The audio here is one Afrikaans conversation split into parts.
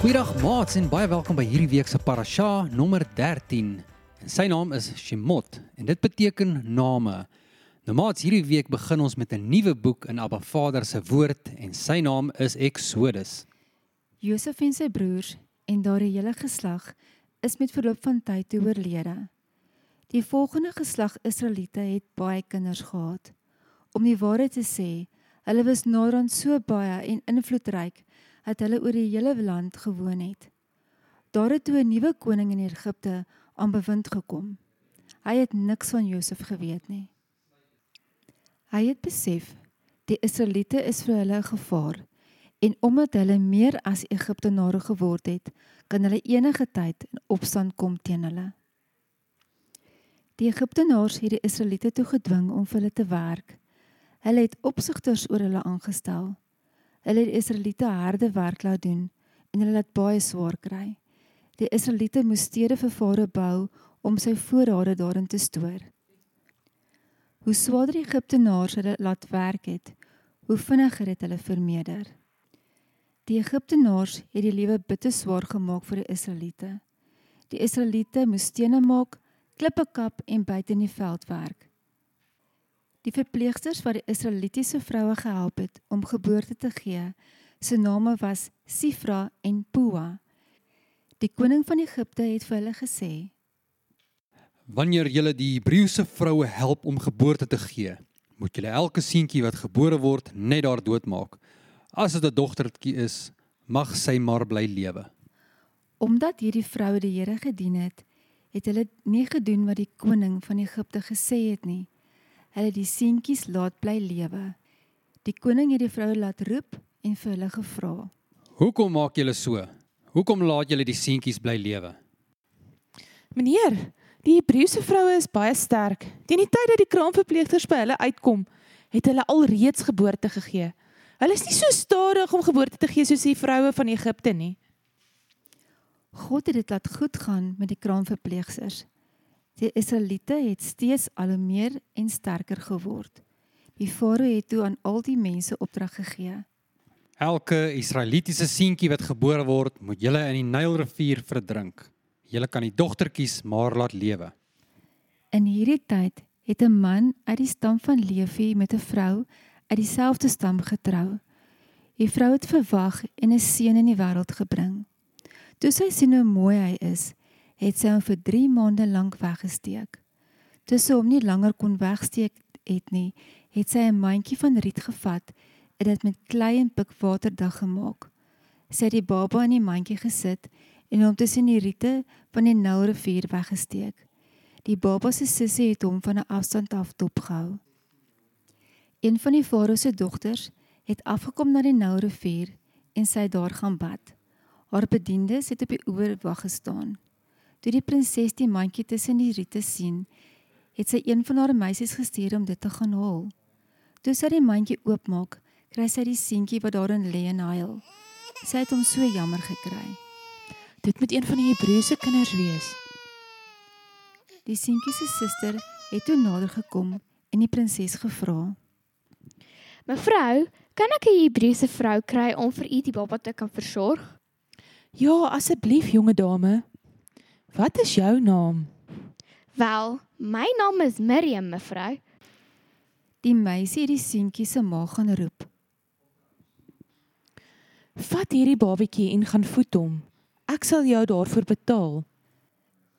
Goeiedag maats en baie welkom by hierdie week se parasha nommer 13. En sy naam is Shemot en dit beteken name. Nou maats, hierdie week begin ons met 'n nuwe boek in Abba Vader se woord en sy naam is Exodus. Josef en sy broers en daardie hele geslag is met verloop van tyd toe oorlede. Die volgende geslag Israeliete het baie kinders gehad. Om die waarheid te sê, hulle was naderhand so baie en invloedryk dat hulle oor die hele land gewoon het. Daar het toe 'n nuwe koning in Egipte aan bewind gekom. Hy het niks van Josef geweet nie. Hy het besef die Israeliete is vir hulle 'n gevaar en omdat hulle meer as Egiptenare geword het, kan hulle enige tyd in opstand kom teen hulle. Die Egiptenaars het die Israeliete toe gedwing om vir hulle te werk. Hulle het opsigters oor hulle aangestel. Hulle het die Israeliete harde werk laat doen en hulle laat baie swaar kry. Die Israeliete moes stede vir Farao bou om sy voorrade daarin te stoor. Hoe swaarder die Egiptenaars hulle laat werk het, hoe vinniger het hulle vermeerder. Die Egiptenaars het die lewe bitter swaar gemaak vir die Israeliete. Die Israeliete moes stene maak, klippe kap en buite in die veld werk. Die verpleegsters wat die Israelitiese vroue gehelp het om geboorte te gee, se name was Sifra en Pua. Die koning van Egipte het vir hulle gesê: Wanneer julle die Hebreëse vroue help om geboorte te gee, moet julle elke seentjie wat gebore word net daar doodmaak. As dit 'n dogtertjie is, mag sy maar bly lewe. Omdat hierdie vroue die Here gedien het, het hulle nie gedoen wat die koning van Egipte gesê het nie. Hulle het die seentjies laat bly lewe. Die koning het die vroue laat roep en vir hulle gevra: Hoekom maak julle so? Hoekom laat julle die seentjies bly lewe? Meneer, die Hebreëse vroue is baie sterk. Teen die tyd dat die kraamverpleegsters by hulle uitkom, het hulle alreeds geboorte gegee. Hulle is nie so stadig om geboorte te gee soos die vroue van Egipte nie. God het dit laat goed gaan met die kraamverpleegsters. Die Israeliete het steeds al hoe meer en sterker geword. Die Farao het toe aan al die mense opdrag gegee. Elke Israelitiese seentjie wat gebore word, moet julle in die Nylrivier verdrink. Julle kan die dogtertjies maar laat lewe. In hierdie tyd het 'n man uit die stam van Levi met 'n vrou uit dieselfde stam getrou. Die vrou het verwag en 'n seun in die wêreld gebring. Toe sy sien hoe mooi hy is, het sy hom vir 3 maande lank weggesteek. Toe sy hom nie langer kon wegsteek het nie, het sy 'n mandjie van riet gevat en dit met klei en pikwater dag gemaak. Sy het die baba in die mandjie gesit en hom tussen die riete van die Nylrivier weggesteek. Die baba se sussie het hom van 'n afstand af dopgehou. Een van die farao se dogters het afgekom na die Nylrivier en sy het daar gaan bad. Haar bediendes het op die oewer wag gestaan. Toe die prinses die mandjie tussen die riete sien, het sy een van haar meisies gestuur om dit te gaan haal. Toe sy die mandjie oopmaak, kry sy die seentjie wat daarin lê en huil. Sy het hom so jammer gekry. Dit moet een van die Hebreëse kinders wees. Die seentjie se suster het toe nader gekom en die prinses gevra: Mevrou, kan ek 'n Hebreëse vrou kry om vir u die baba te kan versorg? Ja, asseblief jonge dame. Wat is jou naam? Wel, my naam is Miriam, mevrou. Die meisie het die seentjie se ma gaan roep. Vat hierdie babatjie en gaan voed hom. Ek sal jou daarvoor betaal.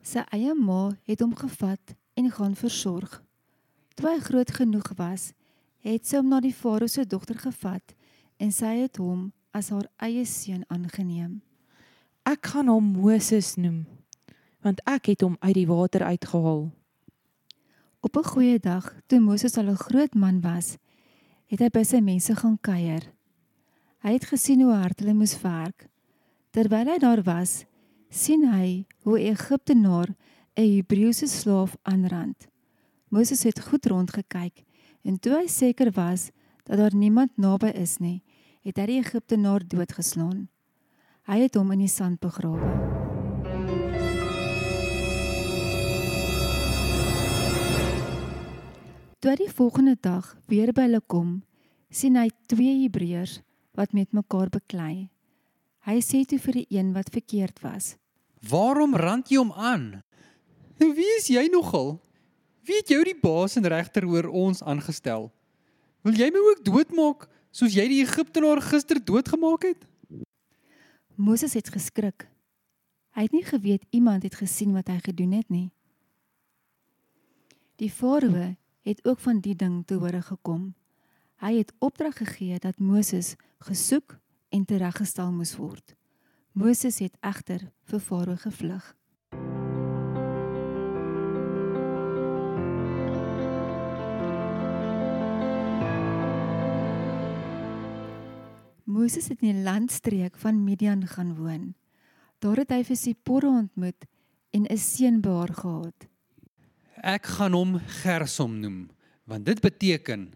Sy eie ma het hom gevat en gaan versorg. Toe hy groot genoeg was, het sy hom na die farao se dogter gevat en sy het hom as haar eie seun aangeneem. Ek gaan hom Moses noem, want ek het hom uit die water uitgehaal. Op 'n goeie dag, toe Moses al 'n groot man was, het hy by sy mense gaan kuier. Hy het gesien hoe hard hulle moes werk. Terwyl hy daar was, sien hy hoe 'n Egiptenaar 'n Hebreëse slaaf aanrand. Moses het goed rondgekyk en toe hy seker was dat daar niemand naby is nie, het hy die Egiptenaar doodgeslaan. Hy het hom in die sand begrawe. Toe die volgende dag weer by hulle kom, sien hy twee Hebreërs wat met mekaar beklei. Hy sê toe vir die een wat verkeerd was: Waarom rand jy hom aan? Wie is jy nogal? Wie het jou die baas en regter oor ons aangestel? Wil jy my ook doodmaak soos jy die Egiptenaar gister doodgemaak het? Moses het geskrik. Hy het nie geweet iemand het gesien wat hy gedoen het nie. Die farao het ook van die ding te hore gekom. Hy het opdrag gegee dat Moses gesoek en tereggestel moes word. Moses het egter vir farao gevlug. Moses het in die landstreek van Midian gaan woon. Daar het hy vir Sipora ontmoet en 'n seun by haar gehad. Ek gaan hom Gersom noem, want dit beteken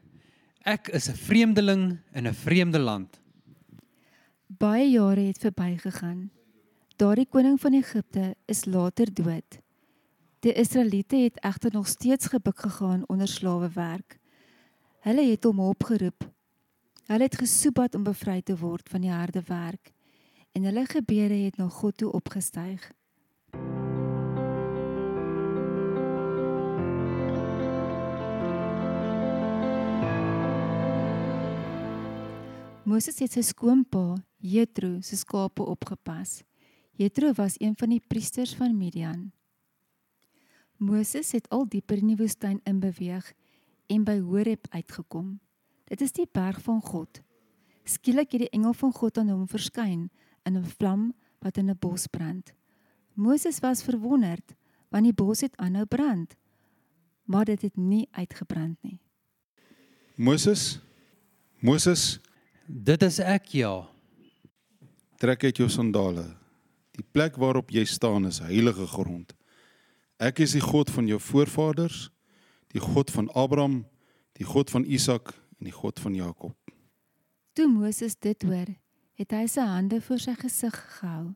ek is 'n vreemdeling in 'n vreemde land. Baie jare het verbygegaan. Daardie koning van Egipte is later dood. Die Israeliete het egter nog steeds gebuk gegaan onder slawewerk. Hulle het hom opgeroep. Hulle het gesoebat om bevry te word van die harde werk en hulle gebede het na God toe opgestyg. Moses het sy skoonpa Jethro se skape opgepas. Jethro was een van die priesters van Midian. Moses het al dieper in die woestyn inbeweeg en by Horeb uitgekom. Dit is die berg van God. Skielik het die engel van God aan hom verskyn in 'n vlam wat in 'n bos brand. Moses was verwonderd want die bos het aanhou brand, maar dit het nie uitgebrand nie. Moses Moses, Dit is ek ja. Trek uit jou sandale. Die plek waarop jy staan is heilige grond. Ek is die God van jou voorvaders, die God van Abraham, die God van Isak en die God van Jakob. Toe Moses dit hoor, het hy sy hande voor sy gesig gehou.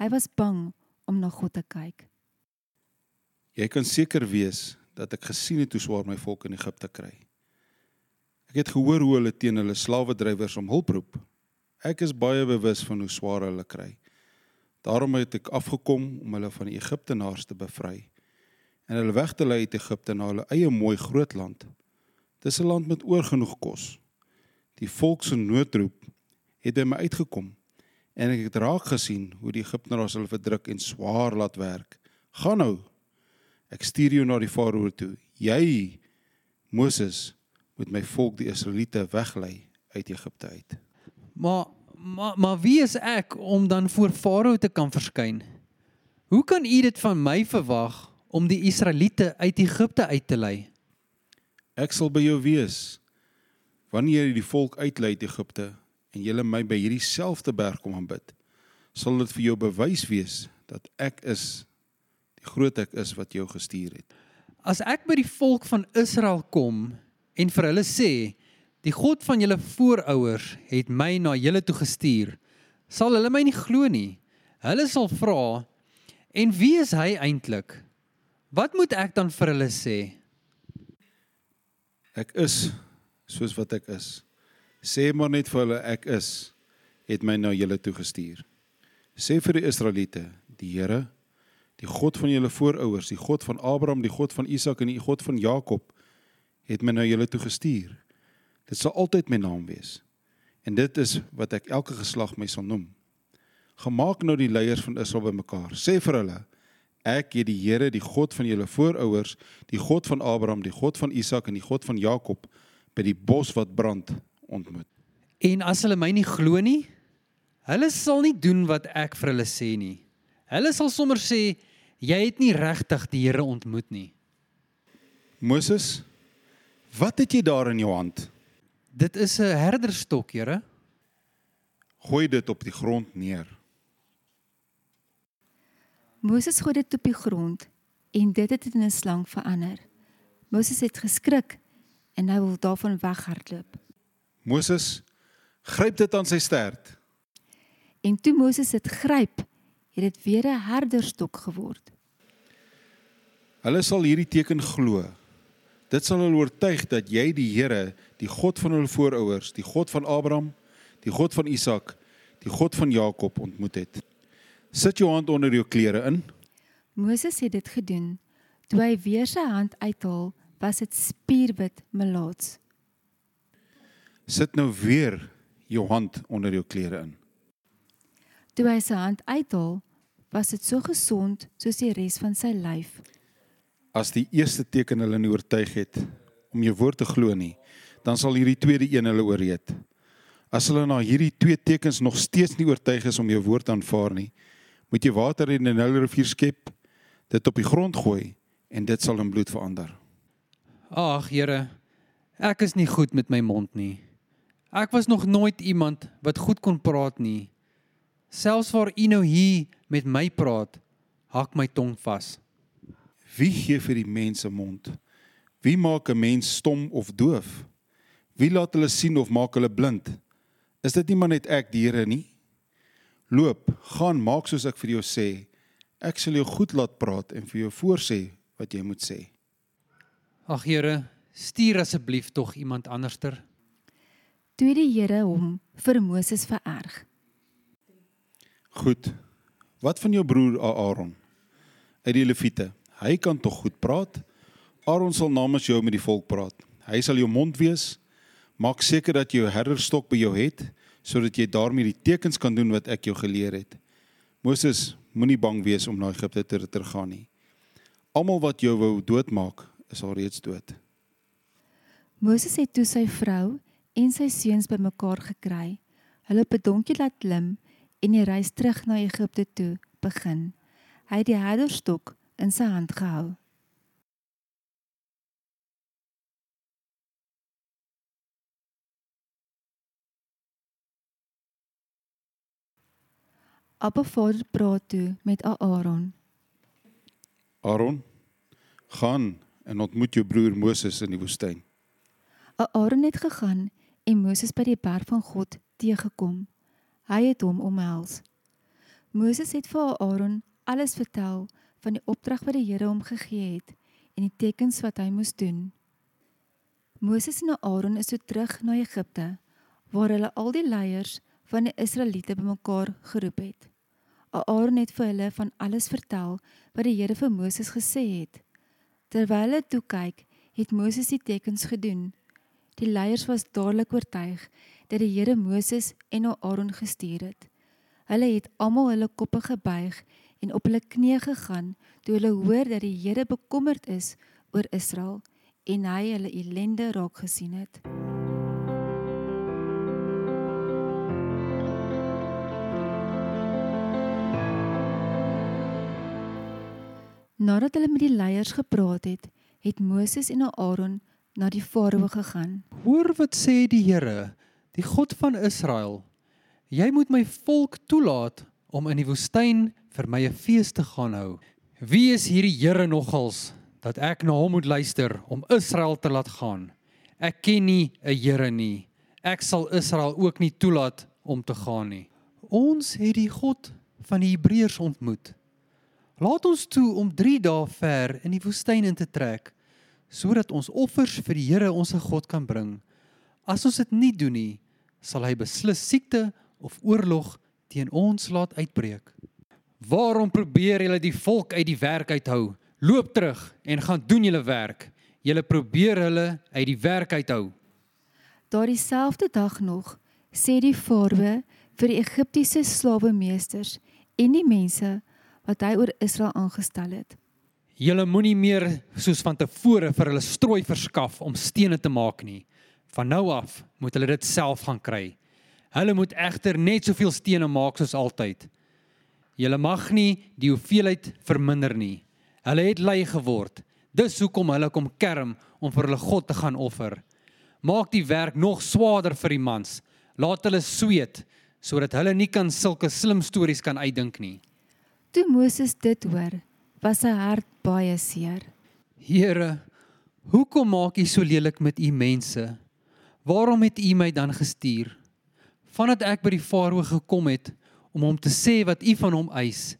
Hy was bang om na God te kyk. Jy kan seker wees dat ek gesien het hoe swaar my volk in Egipte kry. Ek het gehoor hoe hulle teen hulle slawedrywers om hulp roep. Ek is baie bewus van hoe swaar hulle kry. Daarom het ek afgekom om hulle van die Egiptenaars te bevry en hulle weg te lei uit Egipte na hulle eie mooi groot land. Dis 'n land met oorgenoeg kos. Die volk se noodroep het by my uitgekom en ek het raak gesien hoe die Egiptenaars hulle verdruk en swaar laat werk. Gaan nou. Ek stuur jou na die farao toe. Jy Moses moet my volk die Israeliete weglei uit Egipte uit. Maar maar maar wie is ek om dan voor Farao te kan verskyn? Hoe kan u dit van my verwag om die Israeliete uit Egipte uit te lei? Ek sal by jou wees wanneer jy die volk uitlei uit Egipte en jy my by hierdie selfde berg kom aanbid. Sal dit vir jou bewys wees dat ek is die groot ek is wat jou gestuur het. As ek by die volk van Israel kom en vir hulle sê, die God van julle voorouers het my na julle toe gestuur, sal hulle my nie glo nie. Hulle sal vra, "En wie is hy eintlik? Wat moet ek dan vir hulle sê?" Ek is soos wat ek is. Sê maar net vir hulle ek is het my na julle toe gestuur. Sê vir die Israeliete, die Here, die God van julle voorouers, die God van Abraham, die God van Isak en die God van Jakob het my na julle toe gestuur. Dit sal altyd my naam wees. En dit is wat ek elke geslag my sal noem. Gemaak nou die leiers van Israel bymekaar. Sê vir hulle Ek het die Here, die God van julle voorouers, die God van Abraham, die God van Isak en die God van Jakob by die bos wat brand ontmoet. En as hulle my nie glo nie, hulle sal nie doen wat ek vir hulle sê nie. Hulle sal sommer sê jy het nie regtig die Here ontmoet nie. Moses, wat het jy daar in jou hand? Dit is 'n herderstok, Here. Gooi dit op die grond neer. Moses gooi dit op die grond en dit het in 'n slang verander. Moses het geskrik en hy wil daarvan weghardloop. Moses gryp dit aan sy stert. En toe Moses dit gryp, het dit weer 'n herderstok geword. Hulle sal hierdie teken glo. Dit sal hulle oortuig dat jy die Here, die God van hulle voorouers, die God van Abraham, die God van Isak, die God van Jakob ontmoet het. Sit jou hand onder jou klere in. Moses het dit gedoen. Toe hy weer sy hand uithaal, was dit spierwit melaats. Sit nou weer jou hand onder jou klere in. Toe hy sy hand uithaal, was dit so gesond soos die res van sy lyf. As die eerste teken hulle nie oortuig het om jou woord te glo nie, dan sal hierdie tweede een hulle oorreed. As hulle na hierdie twee tekens nog steeds nie oortuig is om jou woord aanvaar nie, moet jy water in 'n Nile rivier skep, dit op die grond gooi en dit sal in bloed verander. Ag Here, ek is nie goed met my mond nie. Ek was nog nooit iemand wat goed kon praat nie. Selfs waar U nou hier met my praat, hak my tong vas. Wie gee vir die mens 'n mond? Wie maak 'n mens stom of doof? Wie laat hulle sien of maak hulle blind? Is dit nie maar net ek die Here nie? Loop, gaan maak soos ek vir jou sê. Ek sal jou goed laat praat en vir jou voorsê wat jy moet sê. Ag Here, stuur asseblief tog iemand anderster. Toe die Here hom vir Moses vererg. Goed. Wat van jou broer Aaron? Uit die Lewiete. Hy kan tog goed praat. Aaron sal namens jou met die volk praat. Hy sal jou mond wees. Maak seker dat jy jou herderstok by jou het sodat jy daarmee die tekens kan doen wat ek jou geleer het. Moses, moenie bang wees om na Egipte te teruggaan nie. Almal wat jou wou doodmaak, is al reeds dood. Moses het toe sy vrou en sy seuns bymekaar gekry. Hulle op 'n donkie laat klim en die reis terug na Egipte toe begin. Hy het die herderstok in sy hand gehou. Abba Vader praat toe met Aaron. Aaron, gaan en ontmoet jou broer Moses in die woestyn. Aaron het gegaan en Moses by die berg van God teëgekom. Hy het hom omhels. Moses het vir Aaron alles vertel van die opdrag wat die Here hom gegee het en die tekens wat hy moes doen. Moses en Aaron is toe terug na Egipte waar hulle al die leiers van die Israeliete bymekaar geroep het. Aaron het vir hulle van alles vertel wat die Here vir Moses gesê het. Terwyl hulle toe kyk, het Moses die tekens gedoen. Die leiers was dadelik oortuig dat die Here Moses en Aaron gestuur het. Hulle het almal hulle koppe gebuig en op hulle knieë gegaan toe hulle hoor dat die Here bekommerd is oor Israel en hy hulle ellende raak gesien het. Nadat hulle met die leiers gepraat het, het Moses en Aaron na die Farao gegaan. Hoor wat sê die Here, die God van Israel. Jy moet my volk toelaat om in die woestyn vir my 'n fees te gaan hou. Wie is hierdie Here nogals dat ek na hom moet luister om Israel te laat gaan? Ek ken nie 'n Here nie. Ek sal Israel ook nie toelaat om te gaan nie. Ons het die God van die Hebreërs ontmoet. Laat ons toe om 3 dae ver in die woestyn in te trek sodat ons offers vir die Here ons God kan bring. As ons dit nie doen nie, sal hy beslis siekte of oorlog teen ons laat uitbreek. Waarom probeer julle die volk uit die werk uithou? Loop terug en gaan doen julle werk. Julle probeer hulle uit die werk uithou. Daardie selfde dag nog sê die Farao vir die Egiptiese slawemeesters en die mense wat hy oor Israel aangestel het. Julle moenie meer soos van tevore vir hulle strooi verskaf om stene te maak nie. Van nou af moet hulle dit self gaan kry. Hulle moet egter net soveel stene maak soos altyd. Julle mag nie die hoeveelheid verminder nie. Hulle het lui geword. Dis hoekom hulle kom kerm om vir hulle God te gaan offer. Maak die werk nog swaarder vir die mans. Laat hulle sweet sodat hulle nie kan sulke slim stories kan uitdink nie. Toe Moses dit hoor, was sy hart baie seer. Here, hoekom maak U so lelik met U mense? Waarom het U my dan gestuur? Vandat ek by die Farao gekom het om hom te sê wat U van hom eis,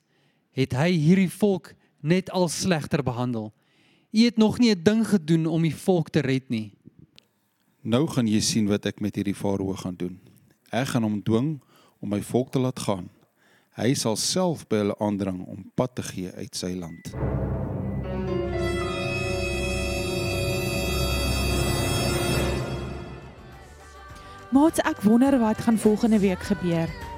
het hy hierdie volk net al slegter behandel. U het nog nie 'n ding gedoen om die volk te red nie. Nou gaan jy sien wat ek met hierdie farao gaan doen. Ek gaan hom dwing om my volk te laat gaan. Hy sal self by hulle aandring om pad te gee uit sy land. Maats, ek wonder wat gaan volgende week gebeur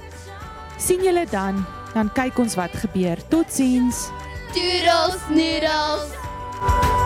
sien julle dan, dan kyk ons wat gebeur. Totsiens. Toodles noodles.